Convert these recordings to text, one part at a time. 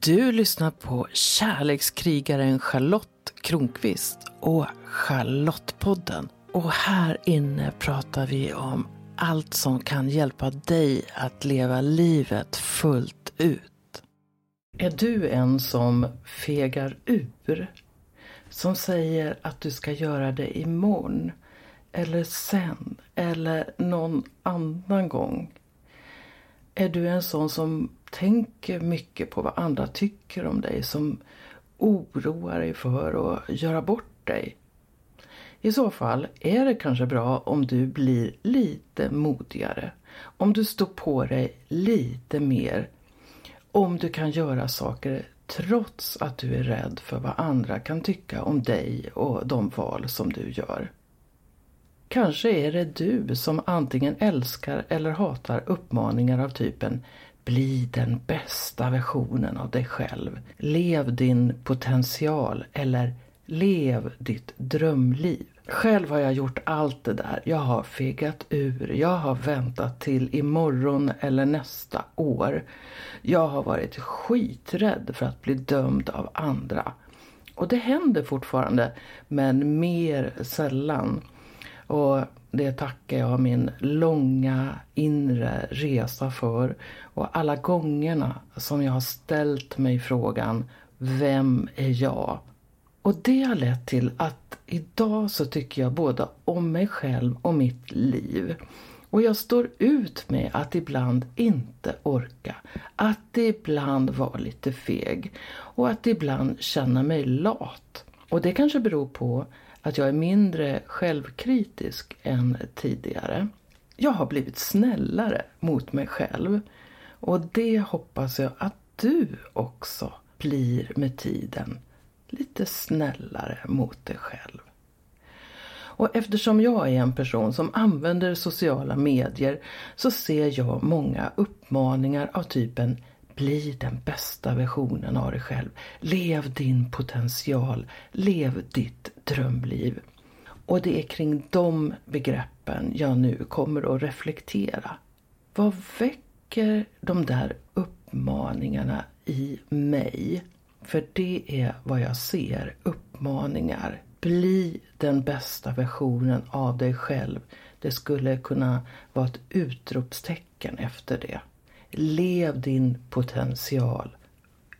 Du lyssnar på kärlekskrigaren Charlotte Kronqvist och Charlottepodden. Och här inne pratar vi om allt som kan hjälpa dig att leva livet fullt ut. Är du en som fegar ur? Som säger att du ska göra det imorgon? Eller sen? Eller någon annan gång? Är du en sån som tänker mycket på vad andra tycker om dig, som oroar dig för att göra bort dig? I så fall är det kanske bra om du blir lite modigare. Om du står på dig lite mer. Om du kan göra saker trots att du är rädd för vad andra kan tycka om dig och de val som du gör. Kanske är det du som antingen älskar eller hatar uppmaningar av typen bli den bästa versionen av dig själv. Lev din potential eller Lev ditt drömliv. Själv har jag gjort allt det där. Jag har fegat ur. Jag har väntat till imorgon eller nästa år. Jag har varit skiträdd för att bli dömd av andra. Och det händer fortfarande, men mer sällan. Och det tackar jag min långa inre resa för och alla gångerna som jag har ställt mig frågan Vem är jag? Och det har lett till att idag så tycker jag både om mig själv och mitt liv. Och jag står ut med att ibland inte orka. Att ibland vara lite feg. Och att ibland känna mig lat. Och det kanske beror på att jag är mindre självkritisk än tidigare. Jag har blivit snällare mot mig själv. Och det hoppas jag att du också blir med tiden lite snällare mot dig själv. Och eftersom jag är en person som använder sociala medier så ser jag många uppmaningar av typen bli den bästa versionen av dig själv. Lev din potential. Lev ditt drömliv. Och det är kring de begreppen jag nu kommer att reflektera. Vad väcker de där uppmaningarna i mig? För det är vad jag ser, uppmaningar. Bli den bästa versionen av dig själv. Det skulle kunna vara ett utropstecken efter det. Lev din potential!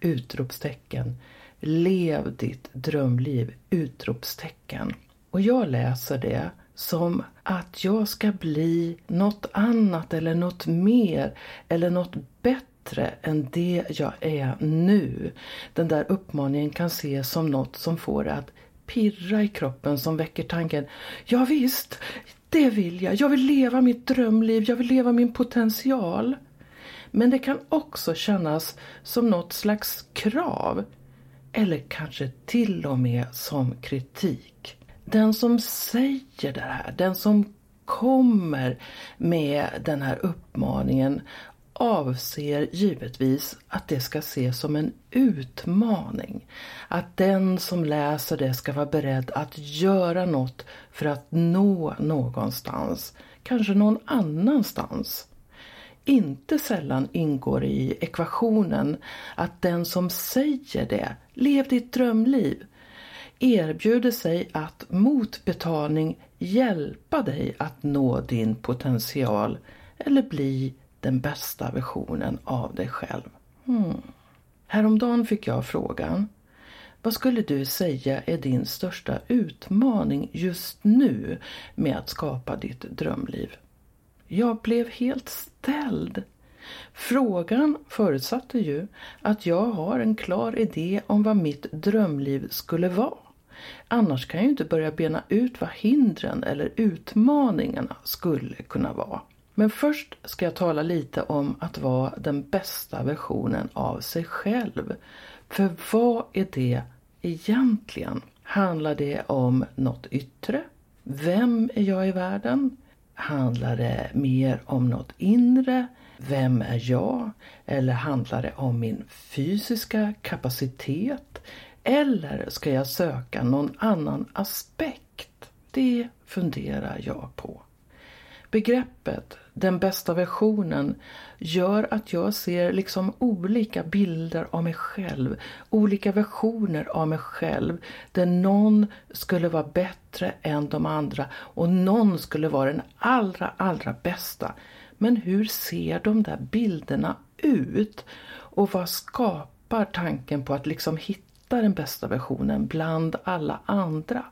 Utropstecken. Lev ditt drömliv! Utropstecken. Och jag läser det som att jag ska bli något annat eller något mer eller något bättre än det jag är nu. Den där uppmaningen kan ses som något som får att pirra i kroppen som väcker tanken Ja visst, det vill jag. Jag vill leva mitt drömliv. Jag vill leva min potential. Men det kan också kännas som något slags krav. Eller kanske till och med som kritik. Den som säger det här, den som kommer med den här uppmaningen avser givetvis att det ska ses som en utmaning. Att den som läser det ska vara beredd att göra något för att nå någonstans, kanske någon annanstans. Inte sällan ingår i ekvationen att den som säger det, lev ditt drömliv, erbjuder sig att mot betalning hjälpa dig att nå din potential eller bli den bästa versionen av dig själv. Hmm. Häromdagen fick jag frågan vad skulle du säga är din största utmaning just nu med att skapa ditt drömliv? Jag blev helt ställd. Frågan förutsatte ju att jag har en klar idé om vad mitt drömliv skulle vara. Annars kan jag ju inte börja bena ut vad hindren eller utmaningarna skulle kunna vara. Men först ska jag tala lite om att vara den bästa versionen av sig själv. För vad är det egentligen? Handlar det om något yttre? Vem är jag i världen? Handlar det mer om något inre? Vem är jag? Eller handlar det om min fysiska kapacitet? Eller ska jag söka någon annan aspekt? Det funderar jag på. Begreppet den bästa versionen gör att jag ser liksom olika bilder av mig själv, olika versioner av mig själv där någon skulle vara bättre än de andra och någon skulle vara den allra, allra bästa. Men hur ser de där bilderna ut? Och vad skapar tanken på att liksom hitta den bästa versionen bland alla andra?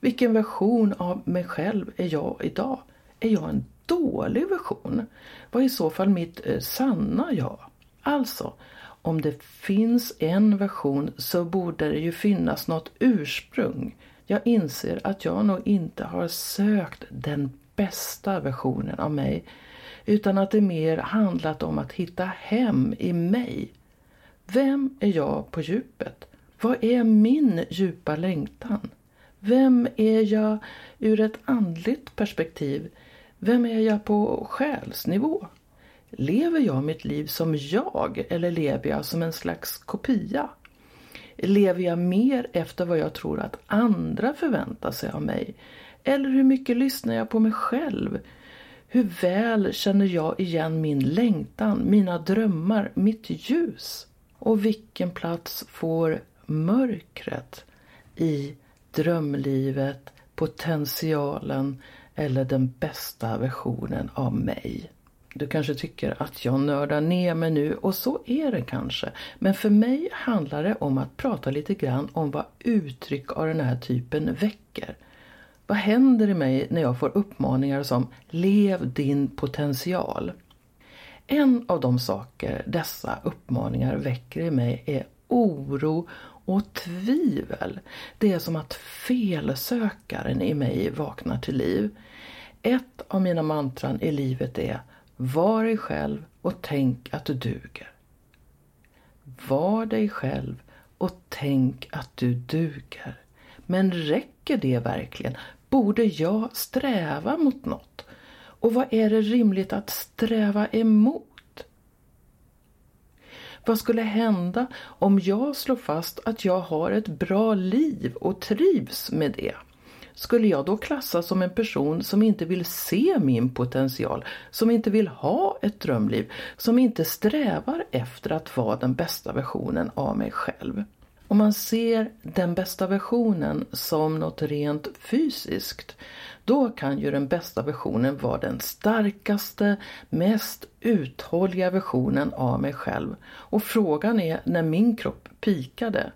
Vilken version av mig själv är jag idag? Är jag en dålig version? Vad är i så fall mitt eh, sanna jag? Alltså, om det finns en version så borde det ju finnas något ursprung. Jag inser att jag nog inte har sökt den bästa versionen av mig utan att det mer handlat om att hitta hem i mig. Vem är jag på djupet? Vad är min djupa längtan? Vem är jag ur ett andligt perspektiv? Vem är jag på själsnivå? Lever jag mitt liv som jag eller lever jag som en slags kopia? Lever jag mer efter vad jag tror att andra förväntar sig av mig? Eller hur mycket lyssnar jag på mig själv? Hur väl känner jag igen min längtan, mina drömmar, mitt ljus? Och vilken plats får mörkret i drömlivet, potentialen eller den bästa versionen av mig. Du kanske tycker att jag nördar ner mig nu och så är det kanske. Men för mig handlar det om att prata lite grann om vad uttryck av den här typen väcker. Vad händer i mig när jag får uppmaningar som Lev din potential. En av de saker dessa uppmaningar väcker i mig är oro och tvivel. Det är som att felsökaren i mig vaknar till liv. Ett av mina mantran i livet är Var dig själv och tänk att du duger. Var dig själv och tänk att du duger. Men räcker det verkligen? Borde jag sträva mot något? Och vad är det rimligt att sträva emot? Vad skulle hända om jag slår fast att jag har ett bra liv och trivs med det? Skulle jag då klassas som en person som inte vill se min potential, som inte vill ha ett drömliv, som inte strävar efter att vara den bästa versionen av mig själv? Om man ser den bästa versionen som något rent fysiskt, då kan ju den bästa versionen vara den starkaste, mest uthålliga versionen av mig själv. Och frågan är när min kropp pikade.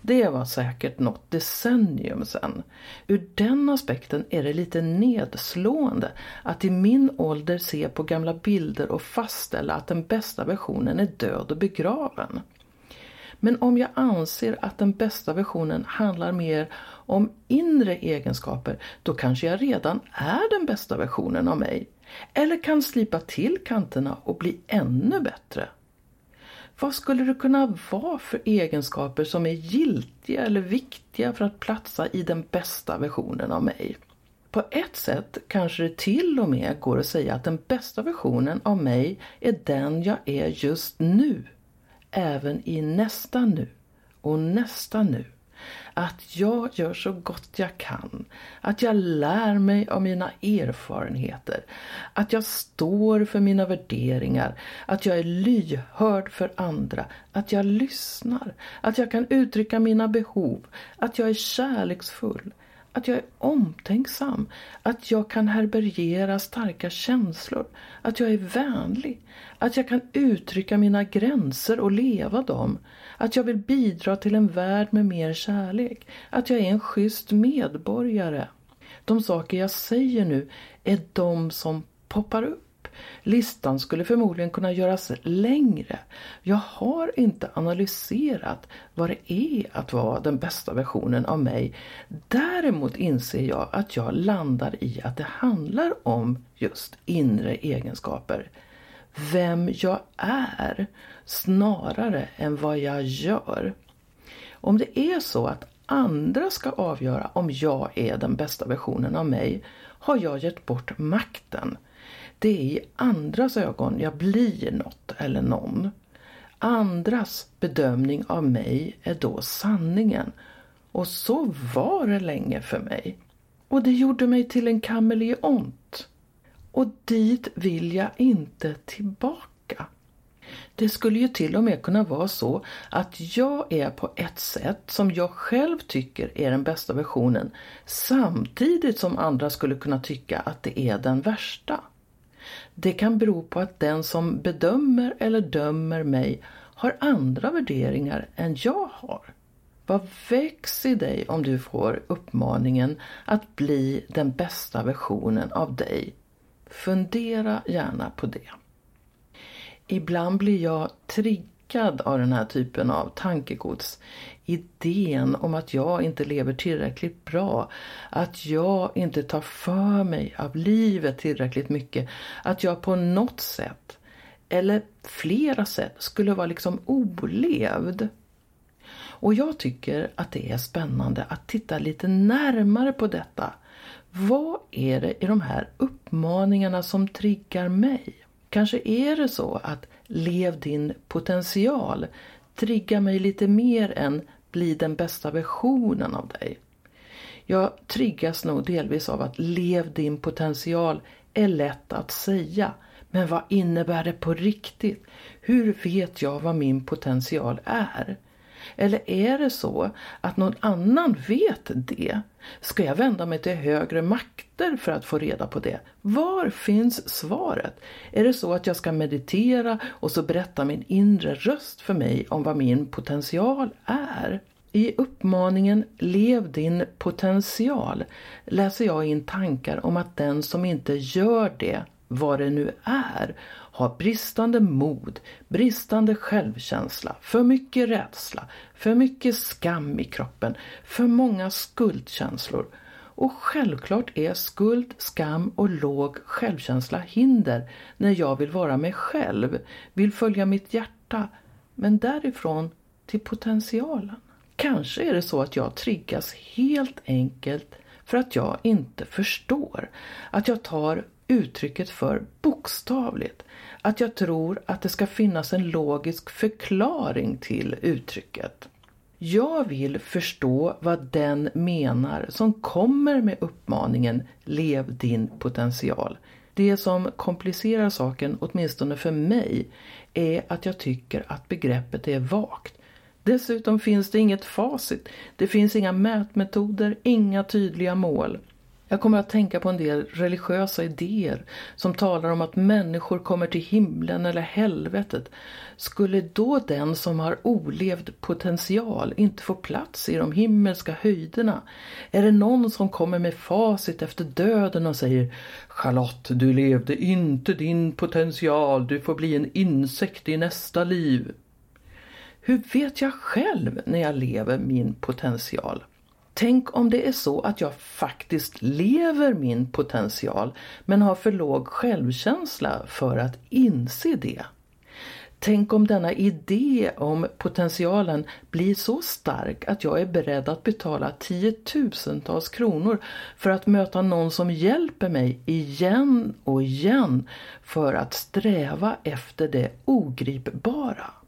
Det var säkert något decennium sedan. Ur den aspekten är det lite nedslående att i min ålder se på gamla bilder och fastställa att den bästa versionen är död och begraven. Men om jag anser att den bästa versionen handlar mer om inre egenskaper, då kanske jag redan är den bästa versionen av mig. Eller kan slipa till kanterna och bli ännu bättre. Vad skulle det kunna vara för egenskaper som är giltiga eller viktiga för att platsa i den bästa versionen av mig? På ett sätt kanske det till och med går att säga att den bästa versionen av mig är den jag är just nu även i nästa nu och nästa nu. Att jag gör så gott jag kan. Att jag lär mig av mina erfarenheter. Att jag står för mina värderingar. Att jag är lyhörd för andra. Att jag lyssnar. Att jag kan uttrycka mina behov. Att jag är kärleksfull att jag är omtänksam, att jag kan härbärgera starka känslor, att jag är vänlig, att jag kan uttrycka mina gränser och leva dem, att jag vill bidra till en värld med mer kärlek, att jag är en schysst medborgare. De saker jag säger nu är de som poppar upp Listan skulle förmodligen kunna göras längre. Jag har inte analyserat vad det är att vara den bästa versionen av mig. Däremot inser jag att jag landar i att det handlar om just inre egenskaper. Vem jag är snarare än vad jag gör. Om det är så att andra ska avgöra om jag är den bästa versionen av mig har jag gett bort makten det är i andras ögon jag blir något eller någon. Andras bedömning av mig är då sanningen. Och så var det länge för mig. Och det gjorde mig till en kameleont. Och dit vill jag inte tillbaka. Det skulle ju till och med kunna vara så att jag är på ett sätt som jag själv tycker är den bästa versionen samtidigt som andra skulle kunna tycka att det är den värsta. Det kan bero på att den som bedömer eller dömer mig har andra värderingar än jag har. Vad väcks i dig om du får uppmaningen att bli den bästa versionen av dig? Fundera gärna på det. Ibland blir jag triggad av den här typen av tankegods. Idén om att jag inte lever tillräckligt bra, att jag inte tar för mig av livet tillräckligt mycket, att jag på något sätt, eller flera sätt, skulle vara liksom olevd. Och jag tycker att det är spännande att titta lite närmare på detta. Vad är det i de här uppmaningarna som triggar mig? Kanske är det så att lev din potential triggar mig lite mer än bli den bästa versionen av dig. Jag triggas nog delvis av att lev din potential är lätt att säga. Men vad innebär det på riktigt? Hur vet jag vad min potential är? Eller är det så att någon annan vet det? Ska jag vända mig till högre makter för att få reda på det? Var finns svaret? Är det så att jag ska meditera och så berättar min inre röst för mig om vad min potential är? I uppmaningen Lev din potential läser jag in tankar om att den som inte gör det, vad det nu är, har bristande mod, bristande självkänsla, för mycket rädsla, för mycket skam i kroppen, för många skuldkänslor. Och självklart är skuld, skam och låg självkänsla hinder när jag vill vara mig själv, vill följa mitt hjärta, men därifrån till potentialen. Kanske är det så att jag triggas helt enkelt för att jag inte förstår. Att jag tar uttrycket för bokstavligt. Att jag tror att det ska finnas en logisk förklaring till uttrycket. Jag vill förstå vad den menar som kommer med uppmaningen Lev din potential. Det som komplicerar saken, åtminstone för mig, är att jag tycker att begreppet är vagt. Dessutom finns det inget facit. Det finns inga mätmetoder, inga tydliga mål. Jag kommer att tänka på en del religiösa idéer som talar om att människor kommer till himlen eller helvetet. Skulle då den som har olevd potential inte få plats i de himmelska höjderna? Är det någon som kommer med facit efter döden och säger Charlotte, du levde inte din potential, du får bli en insekt i nästa liv. Hur vet jag själv när jag lever min potential? Tänk om det är så att jag faktiskt lever min potential men har för låg självkänsla för att inse det. Tänk om denna idé om potentialen blir så stark att jag är beredd att betala tiotusentals kronor för att möta någon som hjälper mig igen och igen för att sträva efter det ogripbara.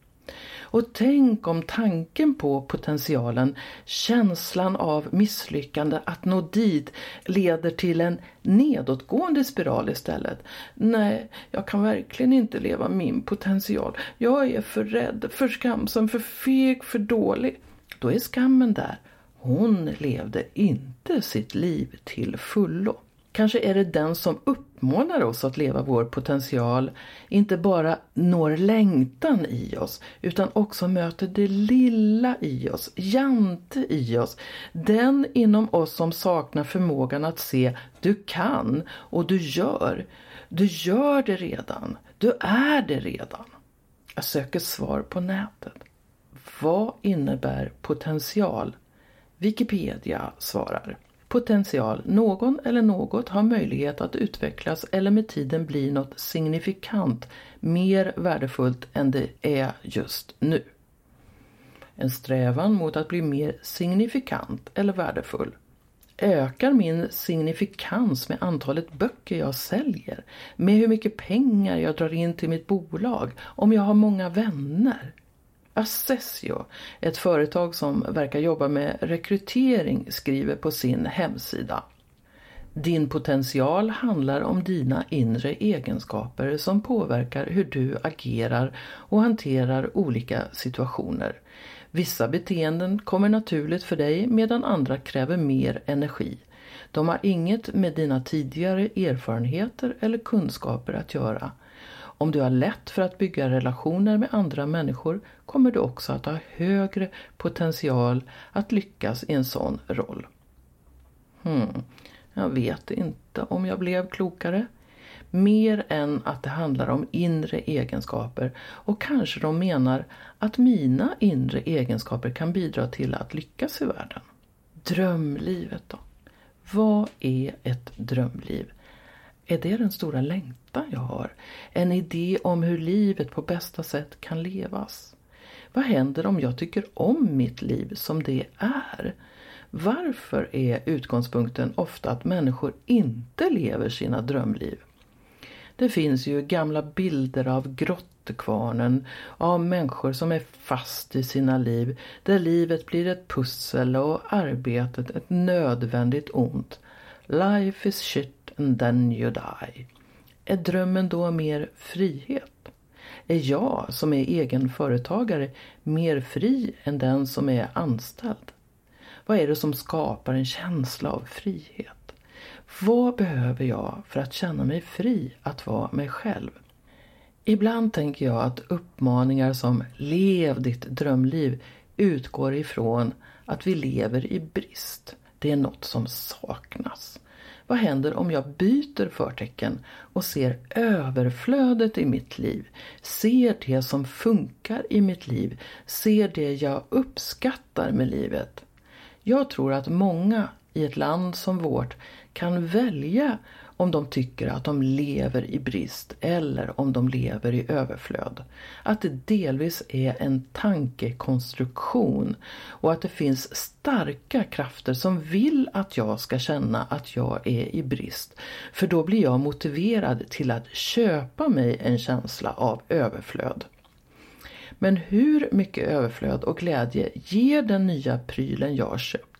Och tänk om tanken på potentialen, känslan av misslyckande att nå dit leder till en nedåtgående spiral istället. Nej, jag kan verkligen inte leva min potential. Jag är för rädd, för skamsen, för feg, för dålig. Då är skammen där. Hon levde inte sitt liv till fullo. Kanske är det den som uppmanar oss att leva vår potential inte bara når längtan i oss utan också möter det lilla i oss, jante i oss. Den inom oss som saknar förmågan att se du kan och du gör. Du gör det redan. Du är det redan. Jag söker svar på nätet. Vad innebär potential? Wikipedia svarar. Potential. Någon eller något har möjlighet att utvecklas eller med tiden bli något signifikant mer värdefullt än det är just nu. En strävan mot att bli mer signifikant eller värdefull. Ökar min signifikans med antalet böcker jag säljer? Med hur mycket pengar jag drar in till mitt bolag? Om jag har många vänner? Assessio, ett företag som verkar jobba med rekrytering, skriver på sin hemsida. Din potential handlar om dina inre egenskaper som påverkar hur du agerar och hanterar olika situationer. Vissa beteenden kommer naturligt för dig medan andra kräver mer energi. De har inget med dina tidigare erfarenheter eller kunskaper att göra. Om du har lätt för att bygga relationer med andra människor kommer du också att ha högre potential att lyckas i en sån roll. Hmm. Jag vet inte om jag blev klokare. Mer än att det handlar om inre egenskaper och kanske de menar att mina inre egenskaper kan bidra till att lyckas i världen. Drömlivet då? Vad är ett drömliv? Är det den stora längtan jag har? En idé om hur livet på bästa sätt kan levas? Vad händer om jag tycker om mitt liv som det är? Varför är utgångspunkten ofta att människor inte lever sina drömliv? Det finns ju gamla bilder av grottekvarnen, av människor som är fast i sina liv, där livet blir ett pussel och arbetet ett nödvändigt ont. Life is shit then you die. Är drömmen då mer frihet? Är jag som är egen företagare mer fri än den som är anställd? Vad är det som skapar en känsla av frihet? Vad behöver jag för att känna mig fri att vara mig själv? Ibland tänker jag att uppmaningar som lev ditt drömliv utgår ifrån att vi lever i brist. Det är något som saknas. Vad händer om jag byter förtecken och ser överflödet i mitt liv? Ser det som funkar i mitt liv? Ser det jag uppskattar med livet? Jag tror att många i ett land som vårt kan välja om de tycker att de lever i brist eller om de lever i överflöd. Att det delvis är en tankekonstruktion och att det finns starka krafter som vill att jag ska känna att jag är i brist. För då blir jag motiverad till att köpa mig en känsla av överflöd. Men hur mycket överflöd och glädje ger den nya prylen jag köper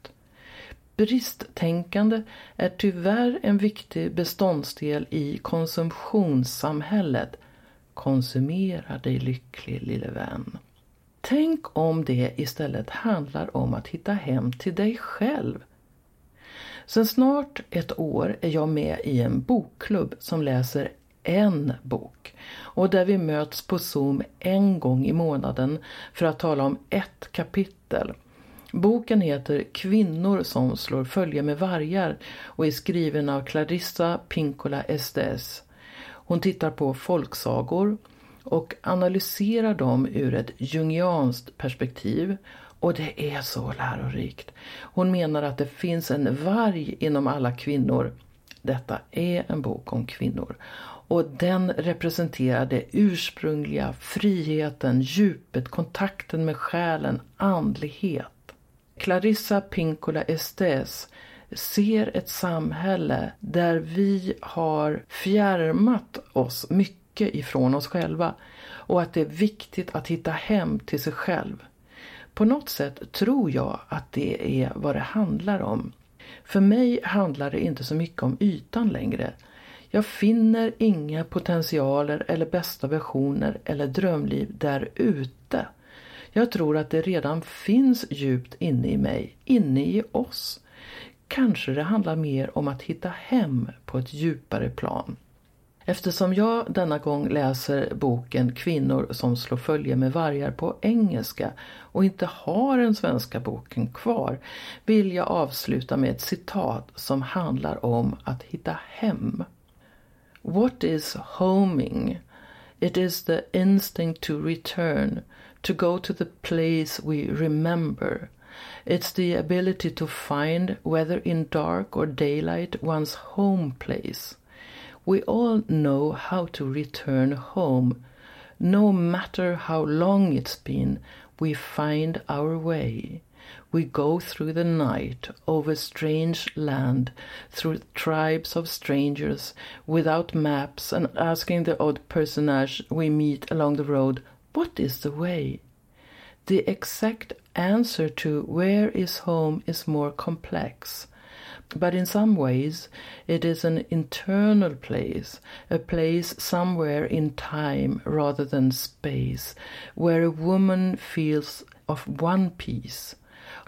Bristtänkande är tyvärr en viktig beståndsdel i konsumtionssamhället. Konsumera dig lycklig lille vän. Tänk om det istället handlar om att hitta hem till dig själv. Sen snart ett år är jag med i en bokklubb som läser en bok och där vi möts på Zoom en gång i månaden för att tala om ett kapitel. Boken heter Kvinnor som slår följe med vargar och är skriven av Clarissa Pinkola Estes. Hon tittar på folksagor och analyserar dem ur ett jungianskt perspektiv och det är så lärorikt. Hon menar att det finns en varg inom alla kvinnor. Detta är en bok om kvinnor och den representerar det ursprungliga, friheten, djupet, kontakten med själen, andlighet. Clarissa Pinkola Estes ser ett samhälle där vi har fjärmat oss mycket ifrån oss själva och att det är viktigt att hitta hem till sig själv. På något sätt tror jag att det är vad det handlar om. För mig handlar det inte så mycket om ytan längre. Jag finner inga potentialer eller bästa versioner eller drömliv där ute. Jag tror att det redan finns djupt inne i mig, inne i oss. Kanske det handlar mer om att hitta hem på ett djupare plan. Eftersom jag denna gång läser boken Kvinnor som slår följe med vargar på engelska och inte har den svenska boken kvar vill jag avsluta med ett citat som handlar om att hitta hem. What is homing? It is the instinct to return, to go to the place we remember. It's the ability to find, whether in dark or daylight, one's home place. We all know how to return home. No matter how long it's been, we find our way. We go through the night over strange land, through tribes of strangers, without maps, and asking the odd personage we meet along the road, What is the way? The exact answer to where is home is more complex. But in some ways, it is an internal place, a place somewhere in time rather than space, where a woman feels of one piece.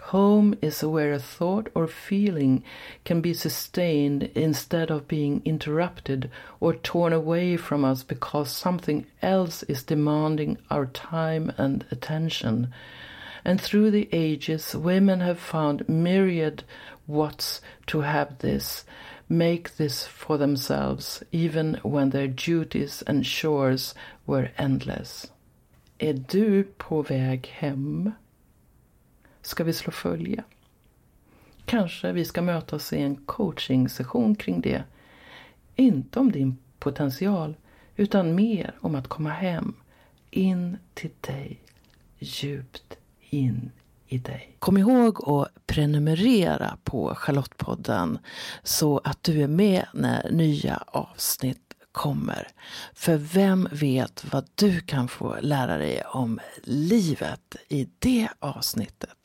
Home is where a thought or feeling can be sustained instead of being interrupted or torn away from us because something else is demanding our time and attention. And through the ages, women have found myriad what's to have this, make this for themselves, even when their duties and chores were endless. Är du på väg hem? Ska vi slå följe? Kanske vi ska mötas i en coachingsession kring det. Inte om din potential, utan mer om att komma hem, in till dig, djupt in i dig. Kom ihåg att prenumerera på Charlottepodden så att du är med när nya avsnitt kommer. För vem vet vad du kan få lära dig om livet i det avsnittet.